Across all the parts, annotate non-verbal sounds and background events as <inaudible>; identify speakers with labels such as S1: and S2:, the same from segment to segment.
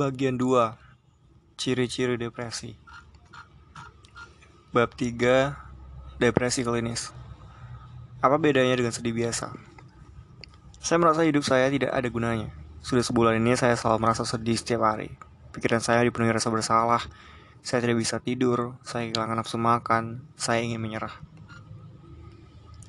S1: Bagian 2 Ciri-ciri depresi. Bab 3 Depresi klinis. Apa bedanya dengan sedih biasa? Saya merasa hidup saya tidak ada gunanya. Sudah sebulan ini saya selalu merasa sedih setiap hari. Pikiran saya dipenuhi rasa bersalah. Saya tidak bisa tidur. Saya kehilangan nafsu makan. Saya ingin menyerah.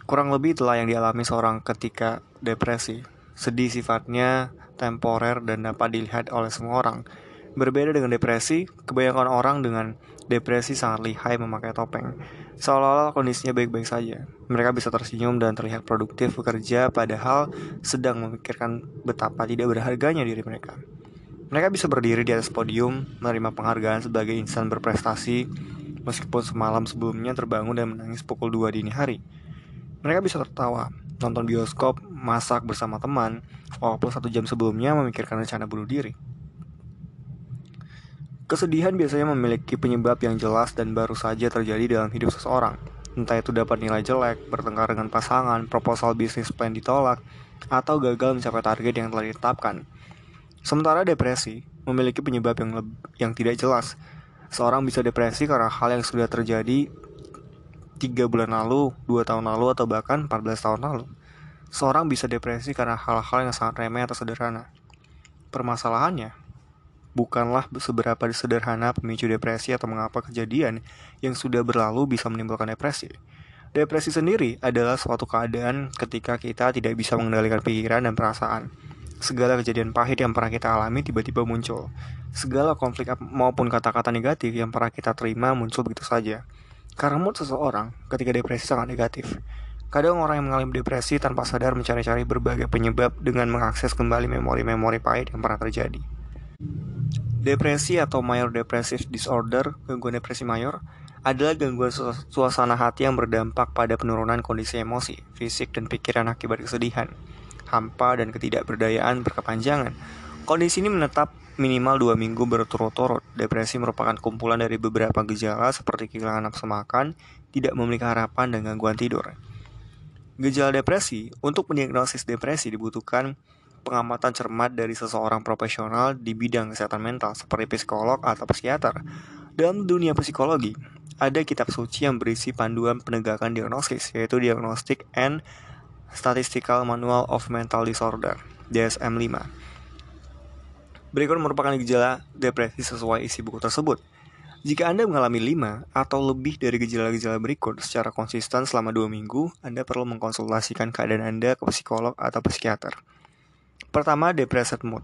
S1: Kurang lebih itulah yang dialami seorang ketika depresi. Sedih sifatnya temporer dan dapat dilihat oleh semua orang. Berbeda dengan depresi, kebanyakan orang dengan depresi sangat lihai memakai topeng. Seolah-olah kondisinya baik-baik saja. Mereka bisa tersenyum dan terlihat produktif bekerja padahal sedang memikirkan betapa tidak berharganya diri mereka. Mereka bisa berdiri di atas podium, menerima penghargaan sebagai insan berprestasi, meskipun semalam sebelumnya terbangun dan menangis pukul 2 dini hari. Mereka bisa tertawa, nonton bioskop, masak bersama teman, walaupun satu jam sebelumnya memikirkan rencana bunuh diri. Kesedihan biasanya memiliki penyebab yang jelas dan baru saja terjadi dalam hidup seseorang. Entah itu dapat nilai jelek, bertengkar dengan pasangan, proposal bisnis plan ditolak, atau gagal mencapai target yang telah ditetapkan. Sementara depresi memiliki penyebab yang, yang tidak jelas. Seorang bisa depresi karena hal yang sudah terjadi 3 bulan lalu, 2 tahun lalu, atau bahkan 14 tahun lalu. Seorang bisa depresi karena hal-hal yang sangat remeh atau sederhana. Permasalahannya, bukanlah seberapa sederhana pemicu depresi atau mengapa kejadian yang sudah berlalu bisa menimbulkan depresi. Depresi sendiri adalah suatu keadaan ketika kita tidak bisa mengendalikan pikiran dan perasaan. Segala kejadian pahit yang pernah kita alami tiba-tiba muncul. Segala konflik maupun kata-kata negatif yang pernah kita terima muncul begitu saja. Karena mood seseorang ketika depresi sangat negatif. Kadang orang yang mengalami depresi tanpa sadar mencari-cari berbagai penyebab dengan mengakses kembali memori-memori pahit yang pernah terjadi. Depresi atau Major Depressive Disorder, gangguan depresi mayor, adalah gangguan suasana hati yang berdampak pada penurunan kondisi emosi, fisik, dan pikiran akibat kesedihan, hampa, dan ketidakberdayaan berkepanjangan. Kondisi ini menetap minimal dua minggu berturut-turut. Depresi merupakan kumpulan dari beberapa gejala seperti kehilangan nafsu makan, tidak memiliki harapan, dan gangguan tidur. Gejala depresi, untuk mendiagnosis depresi dibutuhkan pengamatan cermat dari seseorang profesional di bidang kesehatan mental seperti psikolog atau psikiater. Dalam dunia psikologi, ada kitab suci yang berisi panduan penegakan diagnosis, yaitu Diagnostic and Statistical Manual of Mental Disorder, DSM-5. Berikut merupakan gejala depresi sesuai isi buku tersebut. Jika Anda mengalami 5 atau lebih dari gejala-gejala berikut secara konsisten selama 2 minggu, Anda perlu mengkonsultasikan keadaan Anda ke psikolog atau psikiater. Pertama, depressive mood.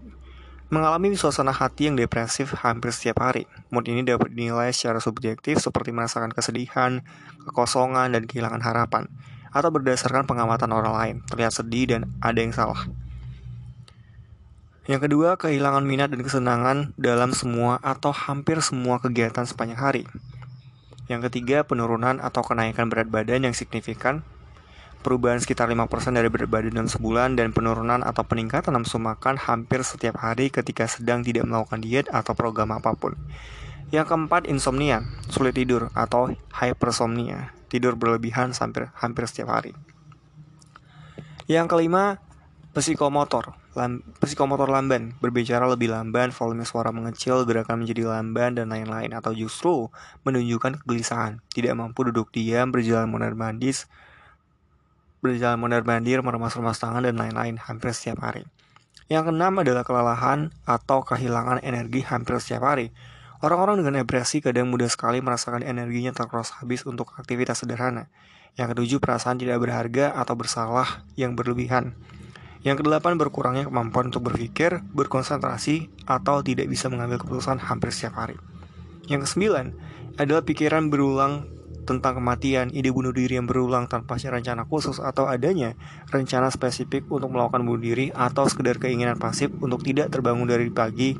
S1: Mengalami suasana hati yang depresif hampir setiap hari. Mood ini dapat dinilai secara subjektif seperti merasakan kesedihan, kekosongan, dan kehilangan harapan. Atau berdasarkan pengamatan orang lain, terlihat sedih dan ada yang salah. Yang kedua, kehilangan minat dan kesenangan dalam semua atau hampir semua kegiatan sepanjang hari. Yang ketiga, penurunan atau kenaikan berat badan yang signifikan, perubahan sekitar 5% dari berat badan dalam sebulan, dan penurunan atau peningkatan nafsu makan hampir setiap hari ketika sedang tidak melakukan diet atau program apa pun. Yang keempat, insomnia, sulit tidur atau hypersomnia, tidur berlebihan hampir, hampir setiap hari. Yang kelima, psikomotor, psikomotor lamban, berbicara lebih lamban, volume suara mengecil, gerakan menjadi lamban, dan lain-lain, atau justru menunjukkan kegelisahan, tidak mampu duduk diam, berjalan mondar-mandir, berjalan mondar-mandir, meremas-remas tangan, dan lain-lain, hampir setiap hari. Yang keenam adalah kelelahan atau kehilangan energi hampir setiap hari. Orang-orang dengan depresi kadang mudah sekali merasakan energinya terkuras habis untuk aktivitas sederhana. Yang ketujuh, perasaan tidak berharga atau bersalah yang berlebihan. Yang kedelapan, berkurangnya kemampuan untuk berpikir, berkonsentrasi, atau tidak bisa mengambil keputusan hampir setiap hari. Yang kesembilan, adalah pikiran berulang tentang kematian, ide bunuh diri yang berulang tanpa rencana khusus atau adanya rencana spesifik untuk melakukan bunuh diri atau sekedar keinginan pasif untuk tidak terbangun dari pagi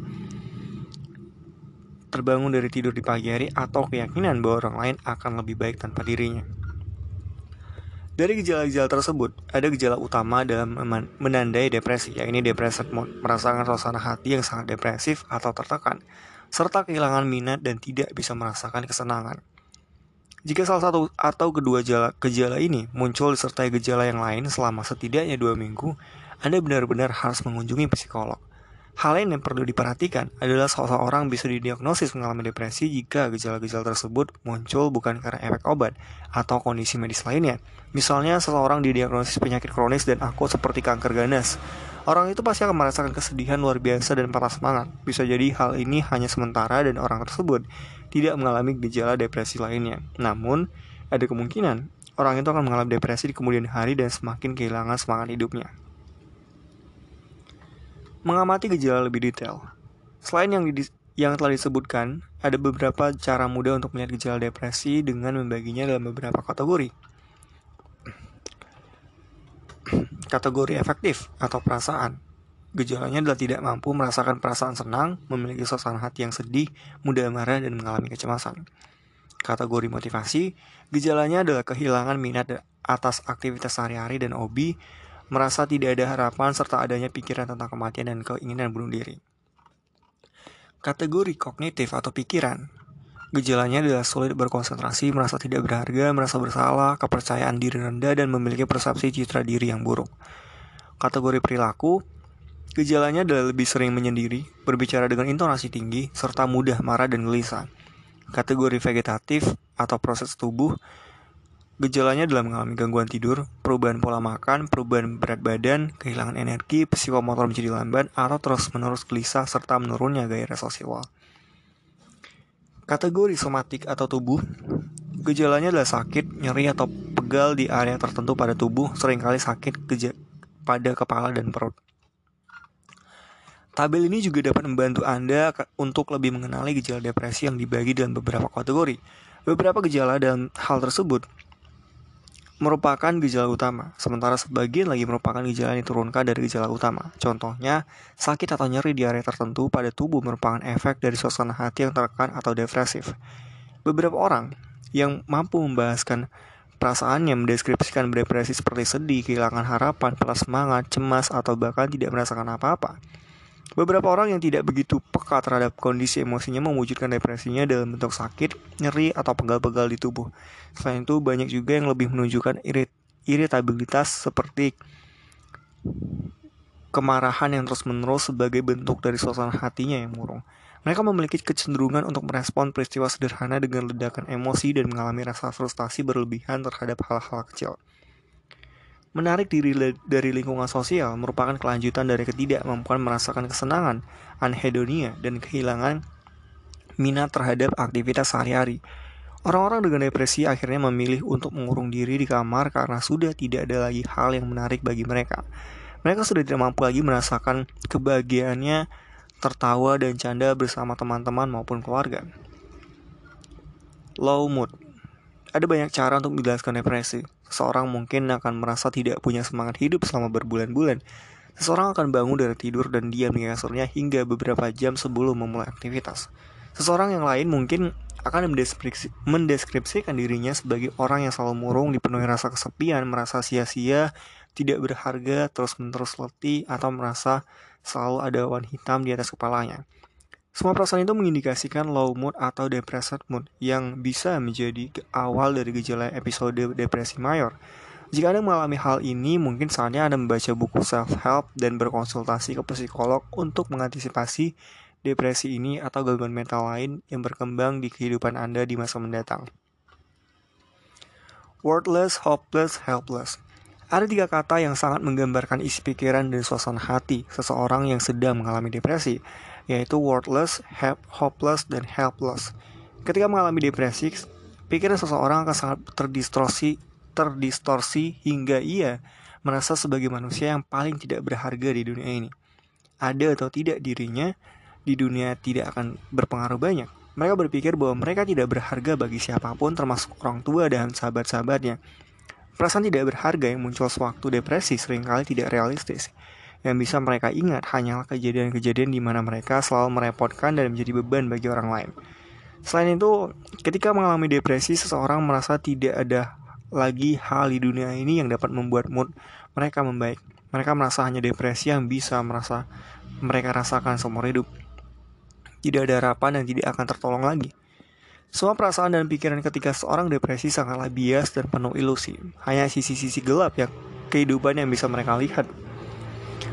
S1: terbangun dari tidur di pagi hari atau keyakinan bahwa orang lain akan lebih baik tanpa dirinya. Dari gejala-gejala tersebut, ada gejala utama dalam menandai depresi, yaitu depressive mood, merasakan suasana hati yang sangat depresif atau tertekan, serta kehilangan minat dan tidak bisa merasakan kesenangan. Jika salah satu atau kedua gejala, gejala ini muncul disertai gejala yang lain selama setidaknya dua minggu, Anda benar-benar harus mengunjungi psikolog. Hal lain yang perlu diperhatikan adalah seseorang bisa didiagnosis mengalami depresi jika gejala-gejala tersebut muncul bukan karena efek obat atau kondisi medis lainnya. Misalnya, seseorang didiagnosis penyakit kronis dan akut seperti kanker ganas. Orang itu pasti akan merasakan kesedihan luar biasa dan patah semangat. Bisa jadi hal ini hanya sementara dan orang tersebut tidak mengalami gejala depresi lainnya. Namun, ada kemungkinan orang itu akan mengalami depresi di kemudian hari dan semakin kehilangan semangat hidupnya. Mengamati gejala lebih detail. Selain yang di, yang telah disebutkan, ada beberapa cara mudah untuk melihat gejala depresi dengan membaginya dalam beberapa kategori. <clears throat> Kategori efektif atau perasaan. Gejalanya adalah tidak mampu merasakan perasaan senang, memiliki suasana hati yang sedih, mudah marah, dan mengalami kecemasan. Kategori motivasi, gejalanya adalah kehilangan minat atas aktivitas sehari-hari dan hobi, merasa tidak ada harapan serta adanya pikiran tentang kematian dan keinginan bunuh diri. Kategori kognitif atau pikiran Gejalanya adalah sulit berkonsentrasi, merasa tidak berharga, merasa bersalah, kepercayaan diri rendah, dan memiliki persepsi citra diri yang buruk. Kategori perilaku Gejalanya adalah lebih sering menyendiri, berbicara dengan intonasi tinggi, serta mudah marah dan gelisah. Kategori vegetatif atau proses tubuh Gejalanya adalah mengalami gangguan tidur, perubahan pola makan, perubahan berat badan, kehilangan energi, psikomotor menjadi lamban, atau terus-menerus gelisah serta menurunnya gairah sosial. Kategori somatik atau tubuh, gejalanya adalah sakit, nyeri atau pegal di area tertentu pada tubuh, sering kali sakit pada kepala dan perut. Tabel ini juga dapat membantu Anda untuk lebih mengenali gejala depresi yang dibagi dalam beberapa kategori. Beberapa gejala dalam hal tersebut merupakan gejala utama, sementara sebagian lagi merupakan gejala yang diturunkan dari gejala utama. Contohnya, sakit atau nyeri di area tertentu pada tubuh merupakan efek dari suasana hati yang tertekan atau depresif. Beberapa orang yang mampu membahaskan perasaannya mendeskripsikan depresi seperti sedih, kehilangan harapan, pelas semangat, cemas, atau bahkan tidak merasakan apa-apa. Beberapa orang yang tidak begitu peka terhadap kondisi emosinya mewujudkan depresinya dalam bentuk sakit, nyeri, atau pegal-pegal di tubuh. Selain itu, banyak juga yang lebih menunjukkan irit iritabilitas seperti kemarahan yang terus-menerus sebagai bentuk dari suasana hatinya yang murung. Mereka memiliki kecenderungan untuk merespon peristiwa sederhana dengan ledakan emosi dan mengalami rasa frustasi berlebihan terhadap hal-hal kecil. Menarik diri dari lingkungan sosial merupakan kelanjutan dari ketidakmampuan merasakan kesenangan, anhedonia, dan kehilangan minat terhadap aktivitas sehari-hari. Orang-orang dengan depresi akhirnya memilih untuk mengurung diri di kamar karena sudah tidak ada lagi hal yang menarik bagi mereka. Mereka sudah tidak mampu lagi merasakan kebahagiaannya tertawa dan canda bersama teman-teman maupun keluarga. Low mood ada banyak cara untuk menjelaskan depresi. Seseorang mungkin akan merasa tidak punya semangat hidup selama berbulan-bulan. Seseorang akan bangun dari tidur dan diam di kasurnya hingga beberapa jam sebelum memulai aktivitas. Seseorang yang lain mungkin akan mendeskripsi, mendeskripsikan dirinya sebagai orang yang selalu murung, dipenuhi rasa kesepian, merasa sia-sia, tidak berharga, terus-menerus letih, atau merasa selalu ada awan hitam di atas kepalanya. Semua perasaan itu mengindikasikan low mood atau depressed mood yang bisa menjadi awal dari gejala episode depresi mayor. Jika Anda mengalami hal ini, mungkin saatnya Anda membaca buku self-help dan berkonsultasi ke psikolog untuk mengantisipasi depresi ini atau gangguan mental lain yang berkembang di kehidupan Anda di masa mendatang. Wordless, hopeless, helpless. Ada tiga kata yang sangat menggambarkan isi pikiran dan suasana hati seseorang yang sedang mengalami depresi yaitu worthless, hopeless, dan helpless. Ketika mengalami depresi, pikiran seseorang akan sangat terdistorsi, terdistorsi hingga ia merasa sebagai manusia yang paling tidak berharga di dunia ini. Ada atau tidak dirinya di dunia tidak akan berpengaruh banyak. Mereka berpikir bahwa mereka tidak berharga bagi siapa pun termasuk orang tua dan sahabat-sahabatnya. Perasaan tidak berharga yang muncul sewaktu depresi sering kali tidak realistis yang bisa mereka ingat hanyalah kejadian-kejadian di mana mereka selalu merepotkan dan menjadi beban bagi orang lain. Selain itu, ketika mengalami depresi, seseorang merasa tidak ada lagi hal di dunia ini yang dapat membuat mood mereka membaik. Mereka merasa hanya depresi yang bisa merasa mereka rasakan seumur hidup. Tidak ada harapan dan tidak akan tertolong lagi. Semua perasaan dan pikiran ketika seorang depresi sangatlah bias dan penuh ilusi. Hanya sisi-sisi gelap yang kehidupan yang bisa mereka lihat.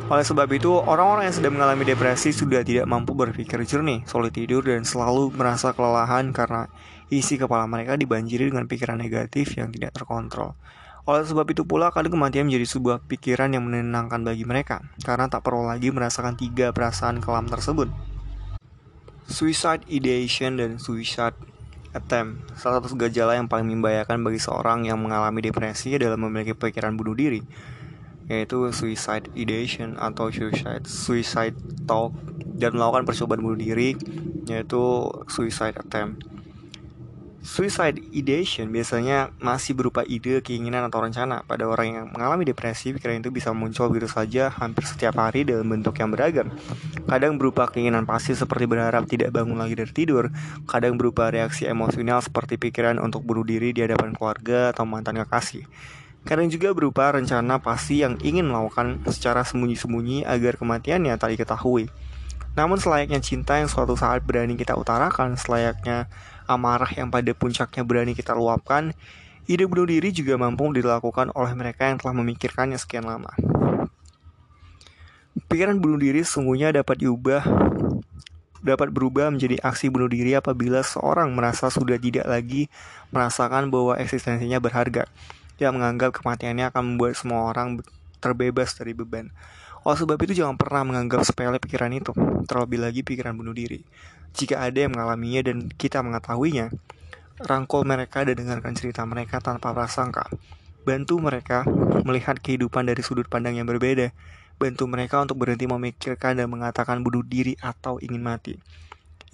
S1: Oleh sebab itu, orang-orang yang sedang mengalami depresi sudah tidak mampu berpikir jernih, sulit tidur, dan selalu merasa kelelahan karena isi kepala mereka dibanjiri dengan pikiran negatif yang tidak terkontrol. Oleh sebab itu pula, kadang kematian menjadi sebuah pikiran yang menenangkan bagi mereka, karena tak perlu lagi merasakan tiga perasaan kelam tersebut. Suicide ideation dan suicide attempt Salah satu gejala yang paling membahayakan bagi seorang yang mengalami depresi adalah memiliki pikiran bunuh diri yaitu suicide ideation atau suicide suicide talk dan melakukan percobaan bunuh diri yaitu suicide attempt. Suicide ideation biasanya masih berupa ide, keinginan, atau rencana. Pada orang yang mengalami depresi, pikiran itu bisa muncul begitu saja hampir setiap hari dalam bentuk yang beragam. Kadang berupa keinginan pasti seperti berharap tidak bangun lagi dari tidur, kadang berupa reaksi emosional seperti pikiran untuk bunuh diri di hadapan keluarga atau mantan kekasih. Kadang juga berupa rencana pasti yang ingin melakukan secara sembunyi-sembunyi agar kematiannya tak diketahui. Namun selayaknya cinta yang suatu saat berani kita utarakan, selayaknya amarah yang pada puncaknya berani kita luapkan, ide bunuh diri juga mampu dilakukan oleh mereka yang telah memikirkannya sekian lama. Pikiran bunuh diri sesungguhnya dapat diubah dapat berubah menjadi aksi bunuh diri apabila seorang merasa sudah tidak lagi merasakan bahwa eksistensinya berharga yang menganggap kematiannya akan membuat semua orang terbebas dari beban. Oleh sebab itu jangan pernah menganggap sepele pikiran itu, terlebih lagi pikiran bunuh diri. Jika ada yang mengalaminya dan kita mengetahuinya, rangkul mereka dan dengarkan cerita mereka tanpa prasangka. Bantu mereka melihat kehidupan dari sudut pandang yang berbeda. Bantu mereka untuk berhenti memikirkan dan mengatakan bunuh diri atau ingin mati.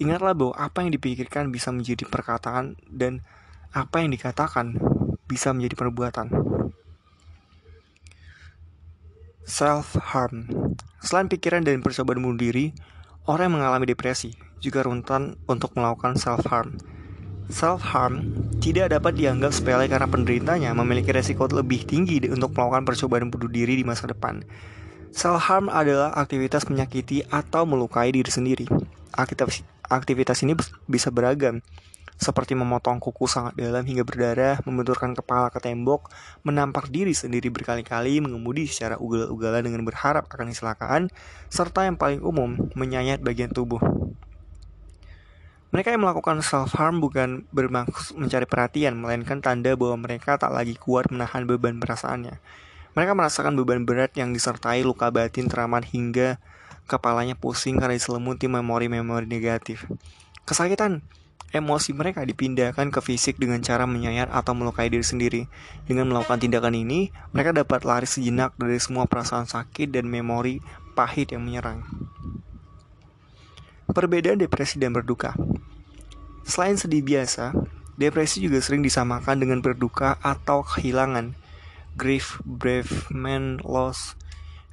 S1: Ingatlah bahwa apa yang dipikirkan bisa menjadi perkataan dan apa yang dikatakan bisa menjadi perbuatan. Self-harm Selain pikiran dan percobaan bunuh diri, orang yang mengalami depresi juga rentan untuk melakukan self-harm. Self-harm tidak dapat dianggap sepele karena penderitanya memiliki resiko lebih tinggi untuk melakukan percobaan bunuh diri di masa depan. Self-harm adalah aktivitas menyakiti atau melukai diri sendiri. Aktivitas, aktivitas ini bisa beragam, seperti memotong kuku sangat dalam hingga berdarah, membenturkan kepala ke tembok, menampar diri sendiri berkali-kali, mengemudi secara ugal-ugalan dengan berharap akan kecelakaan, serta yang paling umum, menyayat bagian tubuh. Mereka yang melakukan self-harm bukan bermaksud mencari perhatian, melainkan tanda bahwa mereka tak lagi kuat menahan beban perasaannya. Mereka merasakan beban berat yang disertai luka batin teramat hingga kepalanya pusing karena diselimuti memori-memori negatif. Kesakitan emosi mereka dipindahkan ke fisik dengan cara menyayat atau melukai diri sendiri. Dengan melakukan tindakan ini, mereka dapat lari sejenak dari semua perasaan sakit dan memori pahit yang menyerang. Perbedaan depresi dan berduka. Selain sedih biasa, depresi juga sering disamakan dengan berduka atau kehilangan. Grief, bereavement, loss,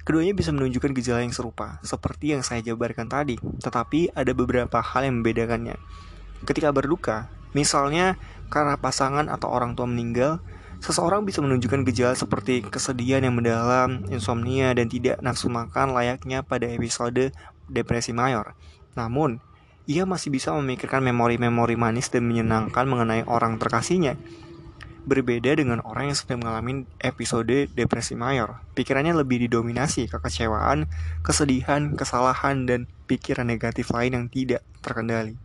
S1: Keduanya bisa menunjukkan gejala yang serupa, seperti yang saya jabarkan tadi, tetapi ada beberapa hal yang membedakannya. Ketika berduka, misalnya karena pasangan atau orang tua meninggal, seseorang bisa menunjukkan gejala seperti kesedihan yang mendalam, insomnia, dan tidak nafsu makan layaknya pada episode depresi mayor. Namun, ia masih bisa memikirkan memori-memori manis dan menyenangkan mengenai orang terkasihnya. Berbeda dengan orang yang sedang mengalami episode depresi mayor, pikirannya lebih didominasi kekecewaan, kesedihan, kesalahan, dan pikiran negatif lain yang tidak terkendali.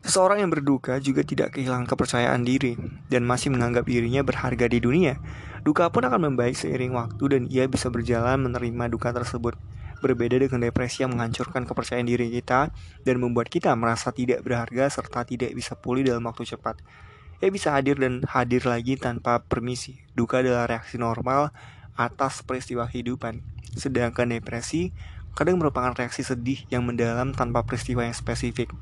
S1: Seseorang yang berduka juga tidak kehilangan kepercayaan diri dan masih menganggap dirinya berharga di dunia. Duka pun akan membaik seiring waktu dan ia bisa berjalan menerima duka tersebut. Berbeda dengan depresi yang menghancurkan kepercayaan diri kita dan membuat kita merasa tidak berharga serta tidak bisa pulih dalam waktu cepat. Ia bisa hadir dan hadir lagi tanpa permisi. Duka adalah reaksi normal atas peristiwa kehidupan. Sedangkan depresi kadang merupakan reaksi sedih yang mendalam tanpa peristiwa yang spesifik.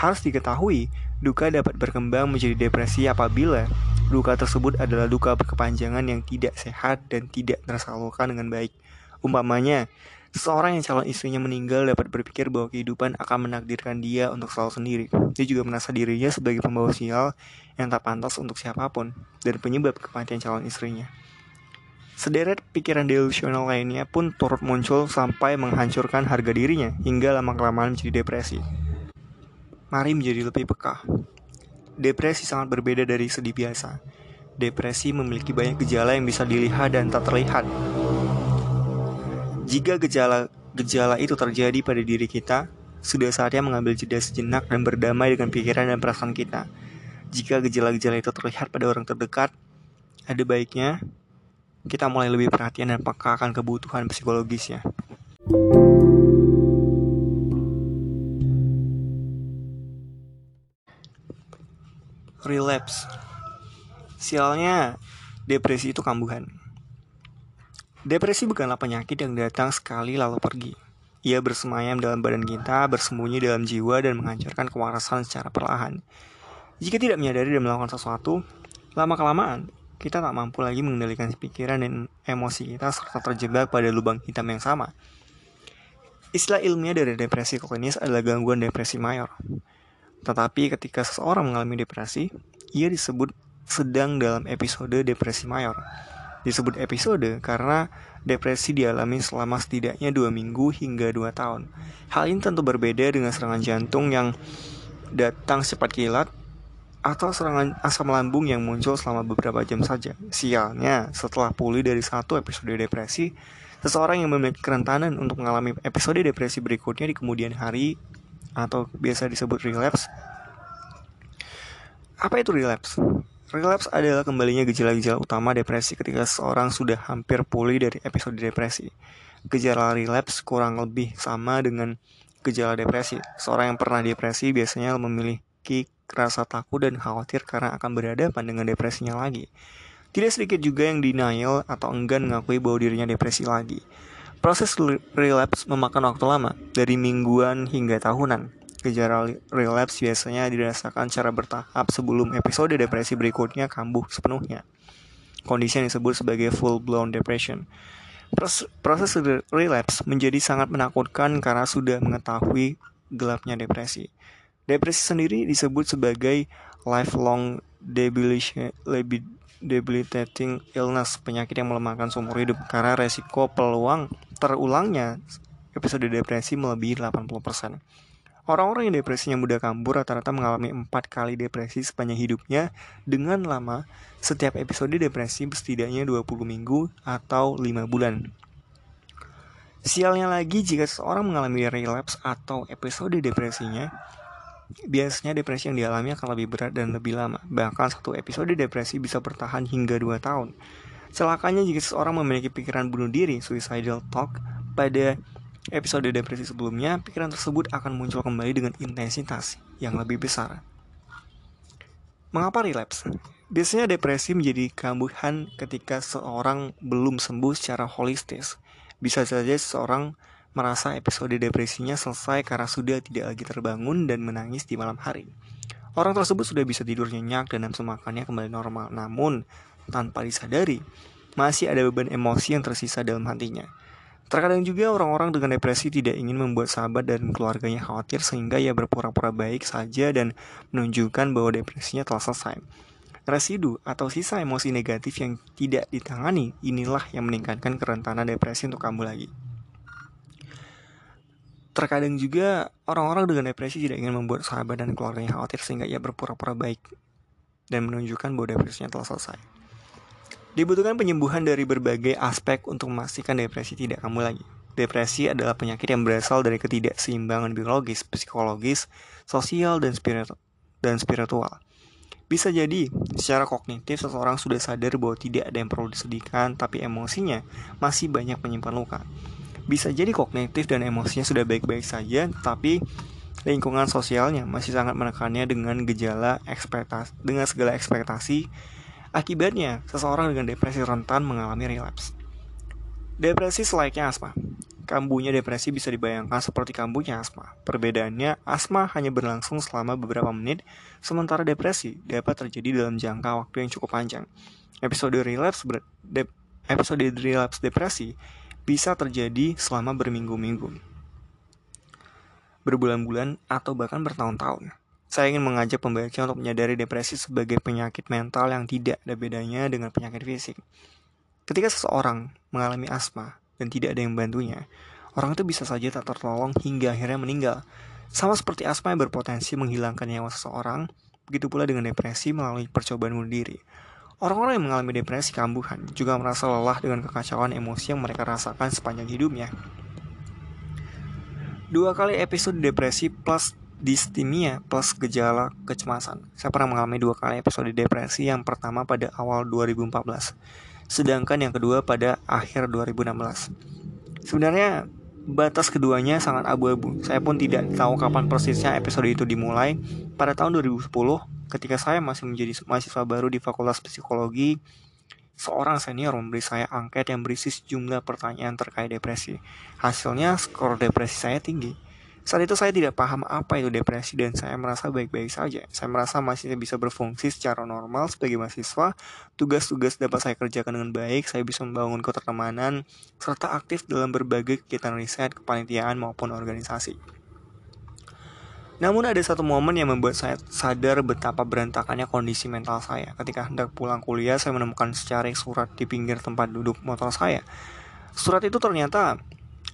S1: Harus diketahui, duka dapat berkembang menjadi depresi apabila duka tersebut adalah duka berkepanjangan yang tidak sehat dan tidak tersalurkan dengan baik. Umpamanya, seseorang yang calon istrinya meninggal dapat berpikir bahwa kehidupan akan menakdirkan dia untuk selalu sendiri. Dia juga merasa dirinya sebagai pembawa sial yang tak pantas untuk siapa pun dan penyebab kematian calon istrinya. Sederet pikiran delusional lainnya pun turut muncul sampai menghancurkan harga dirinya hingga lama-kelamaan menjadi depresi mari menjadi lebih peka. Depresi sangat berbeda dari sedih biasa. Depresi memiliki banyak gejala yang bisa dilihat dan tak terlihat. Jika gejala-gejala itu terjadi pada diri kita, sudah saatnya mengambil jeda sejenak dan berdamai dengan pikiran dan perasaan kita. Jika gejala-gejala itu terlihat pada orang terdekat, ada baiknya kita mulai lebih perhatian dan peka akan kebutuhan psikologisnya. Relapse Sialnya, depresi itu kambuhan. Depresi bukanlah penyakit yang datang sekali lalu pergi. Ia bersemayam dalam badan kita, bersembunyi dalam jiwa, dan menghancurkan kewarasan secara perlahan. Jika tidak menyadari dan melakukan sesuatu, lama-kelamaan kita tak mampu lagi mengendalikan pikiran dan emosi kita serta terjebak pada lubang hitam yang sama. Istilah ilmiah dari depresi klinis adalah gangguan depresi mayor. Tetapi ketika seseorang mengalami depresi, ia disebut sedang dalam episode depresi mayor. Disebut episode karena depresi dialami selama setidaknya dua minggu hingga dua tahun. Hal ini tentu berbeda dengan serangan jantung yang datang cepat kilat atau serangan asam lambung yang muncul selama beberapa jam saja. Sialnya, setelah pulih dari satu episode depresi, seseorang yang memiliki kerentanan untuk mengalami episode depresi berikutnya di kemudian hari atau biasa disebut relapse. Apa itu relapse? Relapse adalah kembalinya gejala-gejala utama depresi ketika seseorang sudah hampir pulih dari episode depresi. Gejala relapse kurang lebih sama dengan gejala depresi. Seorang yang pernah depresi biasanya memiliki rasa takut dan khawatir karena akan berhadapan dengan depresinya lagi. Tidak sedikit juga yang denial atau enggan mengakui bahwa dirinya depresi lagi. Proses relapse memakan waktu lama, dari mingguan hingga tahunan. Gejala relapse biasanya dirasakan secara bertahap sebelum episode depresi berikutnya kambuh sepenuhnya. Kondisi yang disebut sebagai full-blown depression. Proses relapse menjadi sangat menakutkan karena sudah mengetahui gelapnya depresi. Depresi sendiri disebut sebagai lifelong debilitating illness, penyakit yang melemahkan seumur hidup karena resiko peluang terulangnya episode depresi melebihi 80%. Orang-orang yang depresinya mudah kambuh rata-rata mengalami empat kali depresi sepanjang hidupnya dengan lama setiap episode depresi setidaknya 20 minggu atau 5 bulan. Sialnya lagi jika seseorang mengalami relapse atau episode depresinya, biasanya depresi yang dialami akan lebih berat dan lebih lama. Bahkan satu episode depresi bisa bertahan hingga 2 tahun. Celakanya jika seseorang memiliki pikiran bunuh diri, suicidal talk, pada episode depresi sebelumnya, pikiran tersebut akan muncul kembali dengan intensitas yang lebih besar. Mengapa relapse? Biasanya depresi menjadi kambuhan ketika seorang belum sembuh secara holistis. Bisa saja seseorang merasa episode depresinya selesai karena sudah tidak lagi terbangun dan menangis di malam hari. Orang tersebut sudah bisa tidur nyenyak dan nafsu makannya kembali normal. Namun, tanpa disadari, masih ada beban emosi yang tersisa dalam hatinya. Terkadang juga orang-orang dengan depresi tidak ingin membuat sahabat dan keluarganya khawatir sehingga ia berpura-pura baik saja dan menunjukkan bahwa depresinya telah selesai. Residu atau sisa emosi negatif yang tidak ditangani inilah yang meningkatkan kerentanan depresi untuk kambuh lagi. Terkadang juga orang-orang dengan depresi tidak ingin membuat sahabat dan keluarganya khawatir sehingga ia berpura-pura baik dan menunjukkan bahwa depresinya telah selesai. Dibutuhkan penyembuhan dari berbagai aspek untuk memastikan depresi tidak kambuh lagi. Depresi adalah penyakit yang berasal dari ketidakseimbangan biologis, psikologis, sosial, dan, spiritu dan spiritual. Bisa jadi, secara kognitif seseorang sudah sadar bahwa tidak ada yang perlu disedihkan, tapi emosinya masih banyak menyimpan luka. Bisa jadi kognitif dan emosinya sudah baik-baik saja, tapi lingkungan sosialnya masih sangat menekannya dengan gejala ekspektasi, dengan segala ekspektasi Akibatnya, seseorang dengan depresi rentan mengalami relapse. Depresi selayaknya asma. Kambuhnya depresi bisa dibayangkan seperti kambuhnya asma. Perbedaannya, asma hanya berlangsung selama beberapa menit, sementara depresi dapat terjadi dalam jangka waktu yang cukup panjang. Episode relapse ber de episode relapse depresi bisa terjadi selama berminggu-minggu, berbulan-bulan, atau bahkan bertahun-tahun. Saya ingin mengajak pembaca untuk menyadari depresi sebagai penyakit mental yang tidak ada bedanya dengan penyakit fisik. Ketika seseorang mengalami asma dan tidak ada yang membantunya, orang itu bisa saja tak tertolong hingga akhirnya meninggal. Sama seperti asma yang berpotensi menghilangkan nyawa seseorang, begitu pula dengan depresi melalui percobaan bunuh diri. Orang-orang yang mengalami depresi kambuhan juga merasa lelah dengan kekacauan emosi yang mereka rasakan sepanjang hidupnya. Dua kali episode depresi plus distimia plus gejala kecemasan. Saya pernah mengalami dua kali episode depresi, yang pertama pada awal 2014, sedangkan yang kedua pada akhir 2016. Sebenarnya batas keduanya sangat abu-abu. Saya pun tidak tahu kapan persisnya episode itu dimulai. Pada tahun 2010, ketika saya masih menjadi mahasiswa baru di Fakultas Psikologi, seorang senior memberi saya angket yang berisi sejumlah pertanyaan terkait depresi. Hasilnya, skor depresi saya tinggi. Saat itu saya tidak paham apa itu depresi dan saya merasa baik-baik saja. Saya merasa masih bisa berfungsi secara normal sebagai mahasiswa. Tugas-tugas dapat saya kerjakan dengan baik, saya bisa membangun ketertemanan, serta aktif dalam berbagai kegiatan riset, kepanitiaan maupun organisasi. Namun ada satu momen yang membuat saya sadar betapa berantakannya kondisi mental saya. Ketika hendak pulang kuliah, saya menemukan secari surat di pinggir tempat duduk motor saya. Surat itu ternyata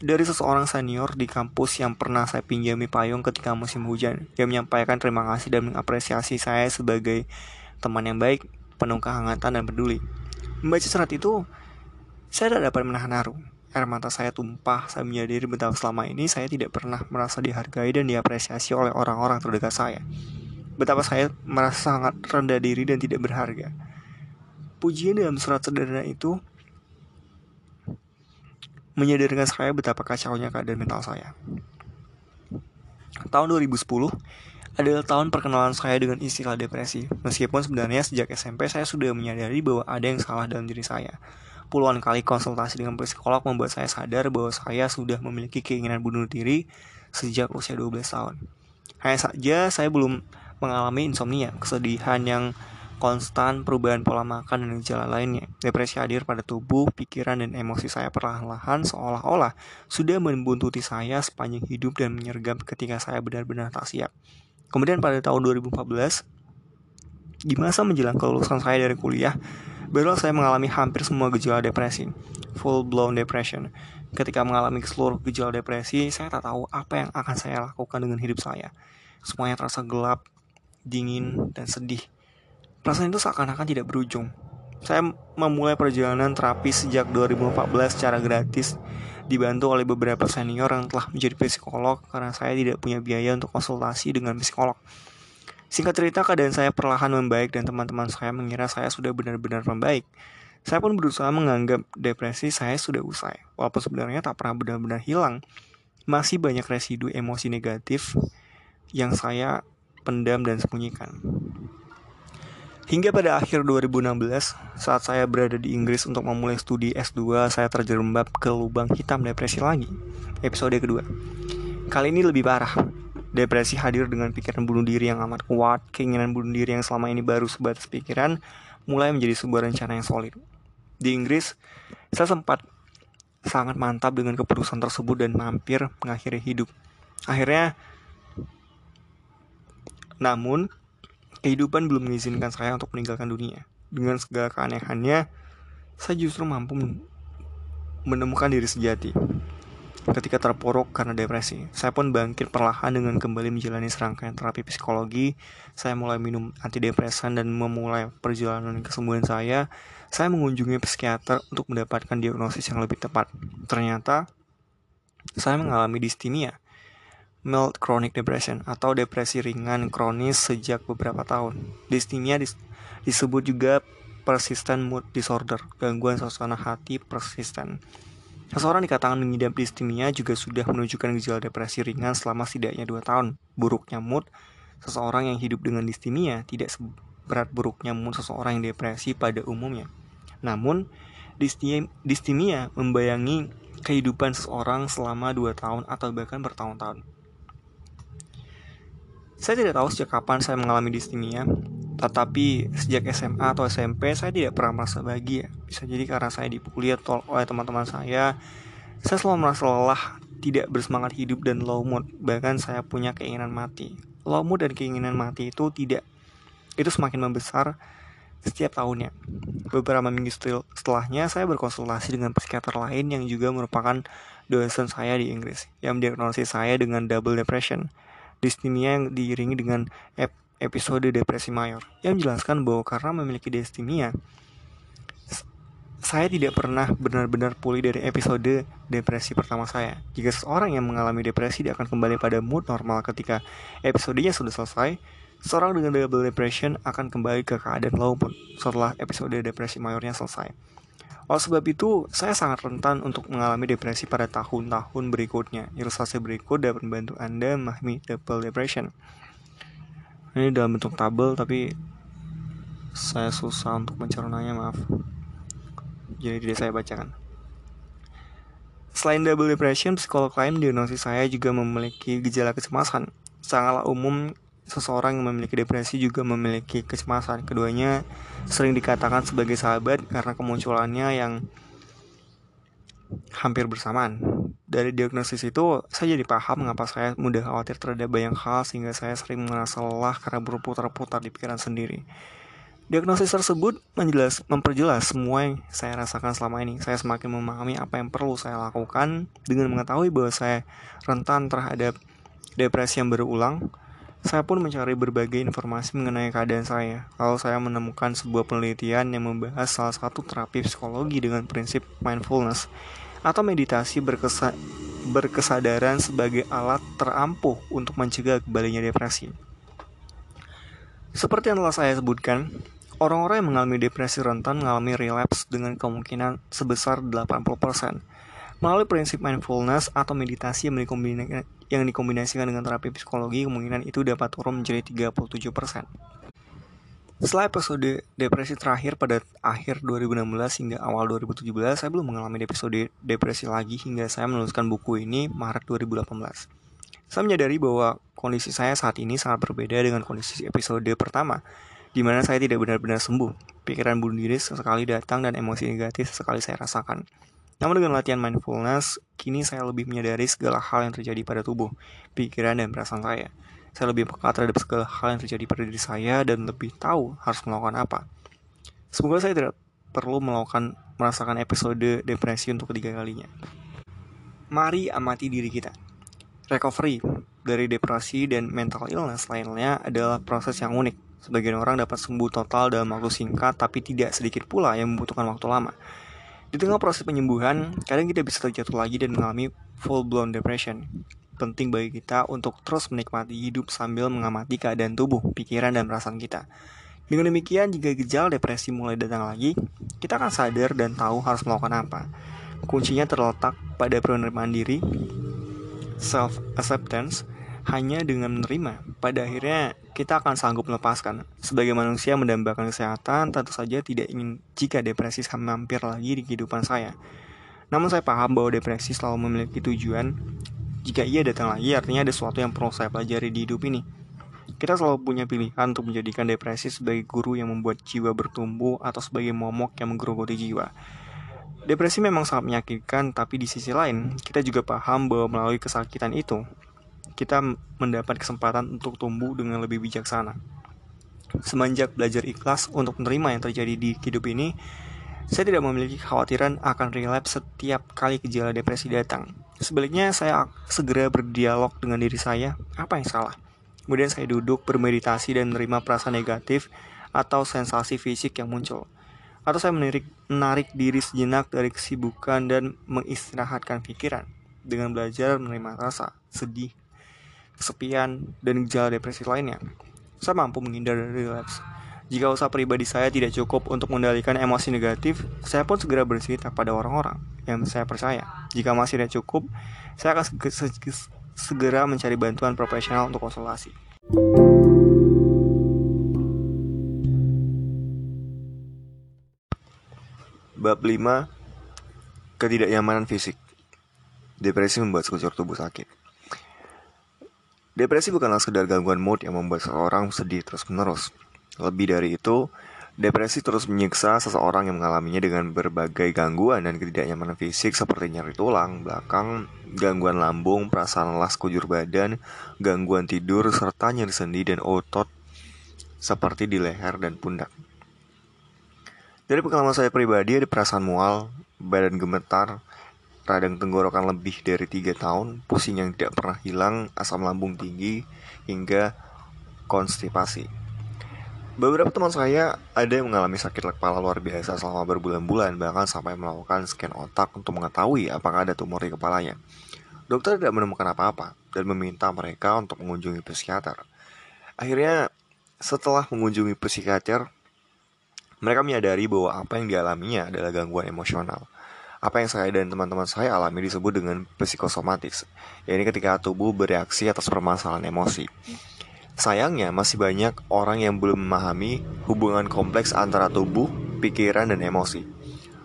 S1: dari seseorang senior di kampus yang pernah saya pinjami payung ketika musim hujan. Dia menyampaikan terima kasih dan mengapresiasi saya sebagai teman yang baik, penuh kehangatan dan peduli. Membaca surat itu, saya tidak dapat menahan haru air mata saya tumpah, saya menyadari betapa selama ini saya tidak pernah merasa dihargai dan diapresiasi oleh orang-orang terdekat saya. Betapa saya merasa sangat rendah diri dan tidak berharga. Pujian dalam surat sederhana itu menyadarkan saya betapa kacaunya keadaan mental saya. Tahun 2010 adalah tahun perkenalan saya dengan istilah depresi. Meskipun sebenarnya sejak SMP saya sudah menyadari bahwa ada yang salah dalam diri saya. Puluhan kali konsultasi dengan psikolog membuat saya sadar bahwa saya sudah memiliki keinginan bunuh diri sejak usia 12 tahun. Hanya saja saya belum mengalami insomnia, kesedihan yang konstan, perubahan pola makan, dan gejala lainnya. Depresi hadir pada tubuh, pikiran, dan emosi saya perlahan-lahan seolah-olah sudah membuntuti saya sepanjang hidup dan menyergap ketika saya benar-benar tak siap. Kemudian pada tahun 2014, di masa menjelang kelulusan saya dari kuliah, Baru saya mengalami hampir semua gejala depresi, full blown depression. Ketika mengalami seluruh gejala depresi, saya tak tahu apa yang akan saya lakukan dengan hidup saya. Semuanya terasa gelap, dingin, dan sedih. Perasaan itu seakan-akan tidak berujung. Saya memulai perjalanan terapi sejak 2014 secara gratis, dibantu oleh beberapa senior yang telah menjadi psikolog karena saya tidak punya biaya untuk konsultasi dengan psikolog. Singkat cerita, keadaan saya perlahan membaik dan teman-teman saya mengira saya sudah benar-benar membaik. Saya pun berusaha menganggap depresi saya sudah usai. Walaupun sebenarnya tak pernah benar-benar hilang, masih banyak residu emosi negatif yang saya pendam dan sembunyikan. Hingga pada akhir 2016, saat saya berada di Inggris untuk memulai studi S2, saya terjerembab ke lubang hitam depresi lagi. Episode kedua. Kali ini lebih parah. Depresi hadir dengan pikiran bunuh diri yang amat kuat, keinginan bunuh diri yang selama ini baru sebatas pikiran, mulai menjadi sebuah rencana yang solid. Di Inggris, saya sempat sangat mantap dengan keputusan tersebut dan mampir mengakhiri hidup. Akhirnya, namun, kehidupan belum mengizinkan saya untuk meninggalkan dunia. Dengan segala keanehannya, saya justru mampu menemukan diri sejati ketika terpuruk karena depresi. Saya pun bangkit perlahan dengan kembali menjalani serangkaian terapi psikologi. Saya mulai minum antidepresan dan memulai perjalanan kesembuhan saya. Saya mengunjungi psikiater untuk mendapatkan diagnosis yang lebih tepat. Ternyata saya mengalami distimia, mild chronic depression atau depresi ringan kronis sejak beberapa tahun. Distimia dis disebut juga persistent mood disorder, gangguan suasana hati persisten. Seseorang dikatakan mengidap distimia juga sudah menunjukkan gejala depresi ringan selama setidaknya 2 tahun. Buruknya mood seseorang yang hidup dengan distimia tidak seberat buruknya mood seseorang yang depresi pada umumnya. Namun, distimia membayangi kehidupan seseorang selama 2 tahun atau bahkan bertahun-tahun. Saya tidak tahu sejak kapan saya mengalami distimia, tetapi sejak SMA atau SMP saya tidak pernah merasa bahagia. Bisa jadi karena saya dipukuli oleh teman-teman saya. Saya selalu merasa lelah, tidak bersemangat hidup dan low mood. Bahkan saya punya keinginan mati. Low mood dan keinginan mati itu tidak itu semakin membesar setiap tahunnya. Beberapa minggu setelahnya saya berkonsultasi dengan psikiater lain yang juga merupakan dosen saya di Inggris yang mendiagnosis saya dengan double depression. Dysthymia yang diiringi dengan episode depresi mayor yang menjelaskan bahwa karena memiliki destimia, saya tidak pernah benar-benar pulih dari episode depresi pertama saya. Jika seseorang yang mengalami depresi dia akan kembali pada mood normal ketika episodenya sudah selesai, seorang dengan double depression akan kembali ke keadaan low pun setelah episode depresi mayornya selesai. Oleh sebab itu, saya sangat rentan untuk mengalami depresi pada tahun-tahun berikutnya. Ilustrasi berikut dapat membantu Anda memahami double depression. Ini dalam bentuk tabel, tapi saya susah untuk mencernanya, maaf jadi tidak saya bacakan. Selain double depression, psikolog lain diagnosis saya juga memiliki gejala kecemasan. Sangatlah umum seseorang yang memiliki depresi juga memiliki kecemasan. Keduanya sering dikatakan sebagai sahabat karena kemunculannya yang hampir bersamaan. Dari diagnosis itu, saya jadi paham mengapa saya mudah khawatir terhadap banyak hal sehingga saya sering merasa lelah karena berputar-putar di pikiran sendiri. Diagnosis tersebut menjelas, memperjelas semua yang saya rasakan selama ini. Saya semakin memahami apa yang perlu saya lakukan dengan mengetahui bahwa saya rentan terhadap depresi yang berulang. Saya pun mencari berbagai informasi mengenai keadaan saya. Lalu saya menemukan sebuah penelitian yang membahas salah satu terapi psikologi dengan prinsip mindfulness atau meditasi berkesa berkesadaran sebagai alat terampuh untuk mencegah kembalinya depresi. Seperti yang telah saya sebutkan, Orang-orang yang mengalami depresi rentan mengalami relapse dengan kemungkinan sebesar 80%. Melalui prinsip mindfulness atau meditasi yang yang dikombinasikan dengan terapi psikologi, kemungkinan itu dapat turun menjadi 37%. Setelah episode depresi terakhir pada akhir 2016 hingga awal 2017, saya belum mengalami episode depresi lagi hingga saya menuliskan buku ini Maret 2018. Saya menyadari bahwa kondisi saya saat ini sangat berbeda dengan kondisi episode pertama, di mana saya tidak benar-benar sembuh. Pikiran bunuh diri sesekali datang dan emosi negatif sesekali saya rasakan. Namun dengan latihan mindfulness, kini saya lebih menyadari segala hal yang terjadi pada tubuh, pikiran, dan perasaan saya. Saya lebih peka terhadap segala hal yang terjadi pada diri saya dan lebih tahu harus melakukan apa. Semoga saya tidak perlu melakukan merasakan episode depresi untuk ketiga kalinya. Mari amati diri kita. Recovery dari depresi dan mental illness lainnya adalah proses yang unik Sebagian orang dapat sembuh total dalam waktu singkat, tapi tidak sedikit pula yang membutuhkan waktu lama. Di tengah proses penyembuhan, kadang kita bisa terjatuh lagi dan mengalami full-blown depression. Penting bagi kita untuk terus menikmati hidup sambil mengamati keadaan tubuh, pikiran, dan perasaan kita. Dengan demikian, jika gejala depresi mulai datang lagi, kita akan sadar dan tahu harus melakukan apa. Kuncinya terletak pada penerimaan diri, self-acceptance, hanya dengan menerima, pada akhirnya kita akan sanggup melepaskan. Sebagai manusia mendambakan kesehatan, tentu saja tidak ingin jika depresi mampir lagi di kehidupan saya. Namun saya paham bahwa depresi selalu memiliki tujuan. Jika ia datang lagi, artinya ada sesuatu yang perlu saya pelajari di hidup ini. Kita selalu punya pilihan untuk menjadikan depresi sebagai guru yang membuat jiwa bertumbuh atau sebagai momok yang menggerogoti jiwa. Depresi memang sangat menyakitkan, tapi di sisi lain, kita juga paham bahwa melalui kesakitan itu, kita mendapat kesempatan untuk tumbuh dengan lebih bijaksana. Semenjak belajar ikhlas untuk menerima yang terjadi di hidup ini, saya tidak memiliki kekhawatiran akan relapse setiap kali gejala depresi datang. Sebaliknya, saya segera berdialog dengan diri saya, apa yang salah? Kemudian saya duduk, bermeditasi, dan menerima perasaan negatif atau sensasi fisik yang muncul. Atau saya menarik, menarik diri sejenak dari kesibukan dan mengistirahatkan pikiran dengan belajar menerima rasa, sedih, kesepian, dan gejala depresi lainnya, saya mampu menghindar dari relapse. Jika usaha pribadi saya tidak cukup untuk mengendalikan emosi negatif, saya pun segera bercerita pada orang-orang yang saya percaya. Jika masih tidak cukup, saya akan segera mencari bantuan profesional untuk konsultasi.
S2: Bab 5 Ketidaknyamanan fisik Depresi membuat sekujur tubuh sakit Depresi bukanlah sekedar gangguan mood yang membuat seseorang sedih terus-menerus. Lebih dari itu, depresi terus menyiksa seseorang yang mengalaminya dengan berbagai gangguan dan ketidaknyamanan fisik seperti nyeri tulang, belakang, gangguan lambung, perasaan lelah sekujur badan, gangguan tidur, serta nyeri sendi dan otot seperti di leher dan pundak. Dari pengalaman saya pribadi ada perasaan mual, badan gemetar, radang tenggorokan lebih dari tiga tahun, pusing yang tidak pernah hilang, asam lambung tinggi, hingga konstipasi. Beberapa teman saya ada yang mengalami sakit kepala luar biasa selama berbulan-bulan, bahkan sampai melakukan scan otak untuk mengetahui apakah ada tumor di kepalanya. Dokter tidak menemukan apa-apa dan meminta mereka untuk mengunjungi psikiater. Akhirnya, setelah mengunjungi psikiater, mereka menyadari bahwa apa yang dialaminya adalah gangguan emosional. Apa yang saya dan teman-teman saya alami disebut dengan psikosomatis, yaitu ketika tubuh bereaksi atas permasalahan emosi. Sayangnya, masih banyak orang yang belum memahami hubungan kompleks antara tubuh, pikiran, dan emosi.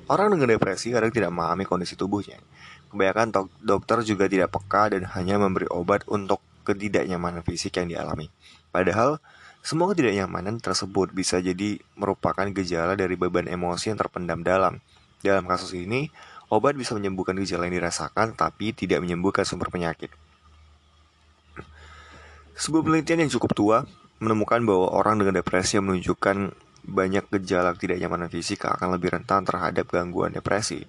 S2: Orang dengan depresi kadang tidak memahami kondisi tubuhnya. Kebanyakan dok dokter juga tidak peka dan hanya memberi obat untuk ketidaknyamanan fisik yang dialami. Padahal, semua ketidaknyamanan tersebut bisa jadi merupakan gejala dari beban emosi yang terpendam dalam. Dalam kasus ini, obat bisa menyembuhkan gejala yang dirasakan, tapi tidak menyembuhkan sumber penyakit. Sebuah penelitian yang cukup tua menemukan bahwa orang dengan depresi yang menunjukkan banyak gejala tidak nyamanan fisik akan lebih rentan terhadap gangguan depresi.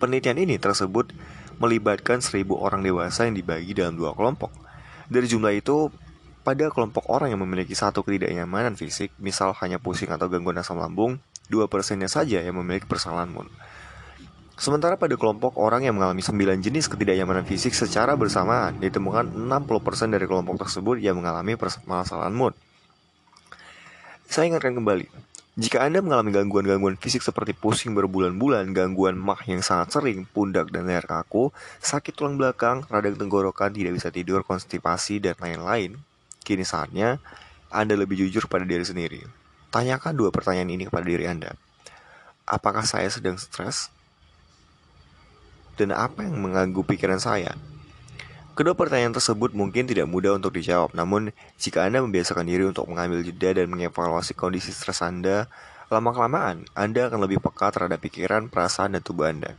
S2: Penelitian ini tersebut melibatkan seribu orang dewasa yang dibagi dalam dua kelompok. Dari jumlah itu, pada kelompok orang yang memiliki satu ketidaknyamanan fisik, misal hanya pusing atau gangguan asam lambung, dua persennya saja yang memiliki persalahan mood. Sementara pada kelompok orang yang mengalami 9 jenis ketidaknyamanan fisik secara bersamaan, ditemukan 60% dari kelompok tersebut yang mengalami permasalahan mood. Saya ingatkan kembali, jika Anda mengalami gangguan-gangguan fisik seperti pusing berbulan-bulan, gangguan mah yang sangat sering, pundak dan leher kaku, sakit tulang belakang, radang tenggorokan, tidak bisa tidur, konstipasi, dan lain-lain, kini saatnya Anda lebih jujur pada diri sendiri. Tanyakan dua pertanyaan ini kepada diri Anda. Apakah saya sedang stres? Dan apa yang mengganggu pikiran saya? Kedua pertanyaan tersebut mungkin tidak mudah untuk dijawab, namun jika Anda membiasakan diri untuk mengambil jeda dan mengevaluasi kondisi stres Anda, lama-kelamaan Anda akan lebih peka terhadap pikiran, perasaan, dan tubuh Anda.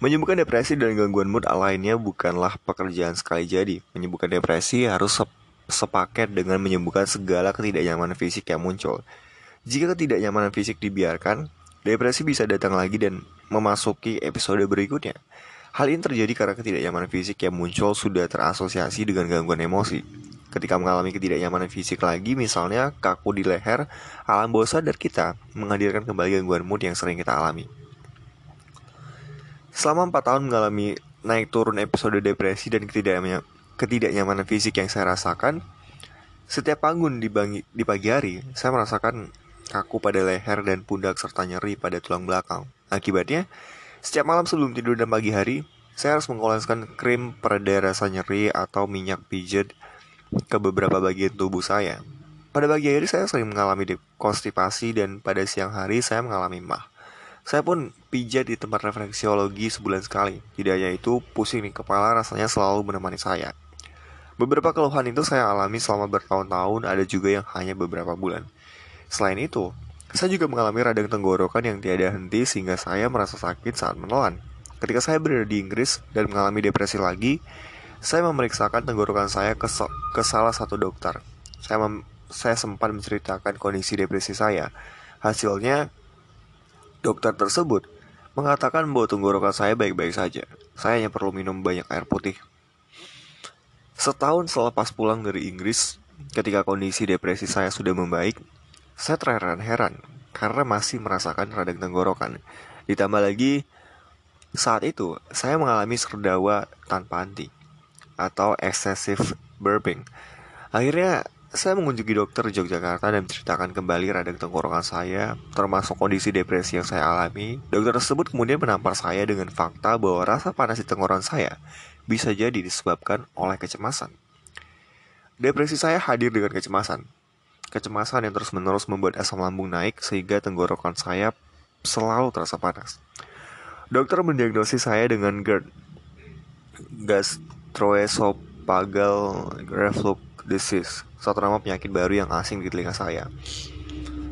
S2: Menyembuhkan depresi dan gangguan mood lainnya bukanlah pekerjaan sekali jadi. Menyembuhkan depresi harus sepaket dengan menyembuhkan segala ketidaknyamanan fisik yang muncul. Jika ketidaknyamanan fisik dibiarkan, depresi bisa datang lagi dan memasuki episode berikutnya. Hal ini terjadi karena ketidaknyamanan fisik yang muncul sudah terasosiasi dengan gangguan emosi. Ketika mengalami ketidaknyamanan fisik lagi, misalnya kaku di leher, alam bawah sadar kita menghadirkan kembali gangguan mood yang sering kita alami. Selama 4 tahun mengalami naik turun episode depresi dan ketidaknyamanan fisik yang saya rasakan, setiap bangun di, di pagi hari, saya merasakan kaku pada leher dan pundak serta nyeri pada tulang belakang. Akibatnya, setiap malam sebelum tidur dan pagi hari, saya harus mengoleskan krim pereda rasa nyeri atau minyak pijat ke beberapa bagian tubuh saya. Pada pagi hari saya sering mengalami konstipasi dan pada siang hari saya mengalami mah. Saya pun pijat di tempat refleksiologi sebulan sekali. Tidak hanya itu, pusing di kepala rasanya selalu menemani saya. Beberapa keluhan itu saya alami selama bertahun-tahun, ada juga yang hanya beberapa bulan. Selain itu, saya juga mengalami radang tenggorokan yang tiada henti sehingga saya merasa sakit saat menelan. Ketika saya berada di Inggris dan mengalami depresi lagi, saya memeriksakan tenggorokan saya ke, so ke salah satu dokter. Saya, saya sempat menceritakan kondisi depresi saya. Hasilnya, dokter tersebut mengatakan bahwa tenggorokan saya baik-baik saja. Saya hanya perlu minum banyak air putih. Setahun selepas pulang dari Inggris, ketika kondisi depresi saya sudah membaik, saya terheran-heran karena masih merasakan radang tenggorokan. Ditambah lagi, saat itu saya mengalami serdawa tanpa henti atau excessive burping. Akhirnya saya mengunjungi dokter Yogyakarta dan menceritakan kembali radang tenggorokan saya, termasuk kondisi depresi yang saya alami. Dokter tersebut kemudian menampar saya dengan fakta bahwa rasa panas di tenggorokan saya bisa jadi disebabkan oleh kecemasan. Depresi saya hadir dengan kecemasan, Kecemasan yang terus-menerus membuat asam lambung naik sehingga tenggorokan saya selalu terasa panas. Dokter mendiagnosis saya dengan GERD, gastroesophageal reflux disease, satu nama penyakit baru yang asing di telinga saya.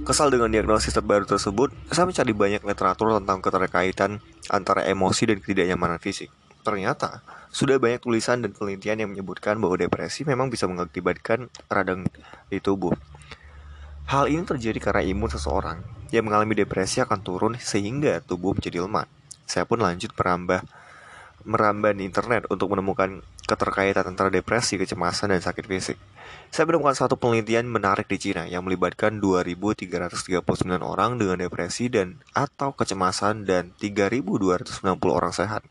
S2: Kesal dengan diagnosis terbaru tersebut, saya mencari banyak literatur tentang keterkaitan antara emosi dan ketidaknyamanan fisik. Ternyata, sudah banyak tulisan dan penelitian yang menyebutkan bahwa depresi memang bisa mengakibatkan radang di tubuh. Hal ini terjadi karena imun seseorang yang mengalami depresi akan turun sehingga tubuh menjadi lemah. Saya pun lanjut merambah meramban internet untuk menemukan keterkaitan antara depresi, kecemasan, dan sakit fisik. Saya menemukan satu penelitian menarik di Cina yang melibatkan 2.339 orang dengan depresi dan atau kecemasan dan 3.290 orang sehat.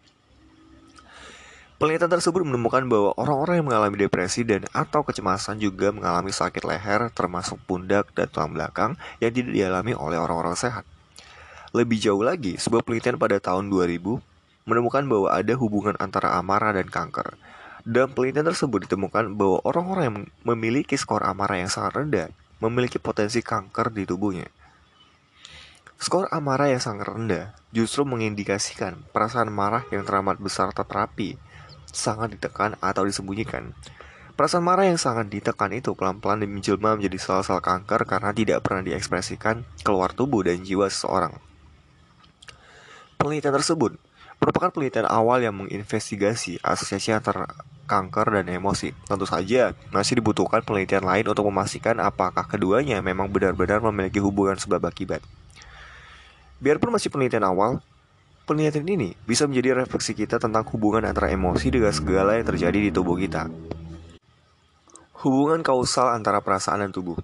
S2: Penelitian tersebut menemukan bahwa orang-orang yang mengalami depresi dan atau kecemasan juga mengalami sakit leher termasuk pundak dan tulang belakang yang tidak dialami oleh orang-orang sehat. Lebih jauh lagi, sebuah penelitian pada tahun 2000 menemukan bahwa ada hubungan antara amarah dan kanker. Dalam penelitian tersebut ditemukan bahwa orang-orang yang memiliki skor amarah yang sangat rendah memiliki potensi kanker di tubuhnya. Skor amarah yang sangat rendah justru mengindikasikan perasaan marah yang teramat besar terterapi sangat ditekan atau disembunyikan. Perasaan marah yang sangat ditekan itu pelan-pelan menjelma menjadi sel-sel kanker karena tidak pernah diekspresikan keluar tubuh dan jiwa seseorang. Penelitian tersebut merupakan penelitian awal yang menginvestigasi asosiasi antara kanker dan emosi. Tentu saja, masih dibutuhkan penelitian lain untuk memastikan apakah keduanya memang benar-benar memiliki hubungan sebab akibat. Biarpun masih penelitian awal, Penelitian ini bisa menjadi refleksi kita tentang hubungan antara emosi dengan segala yang terjadi di tubuh kita. Hubungan kausal antara perasaan dan tubuh.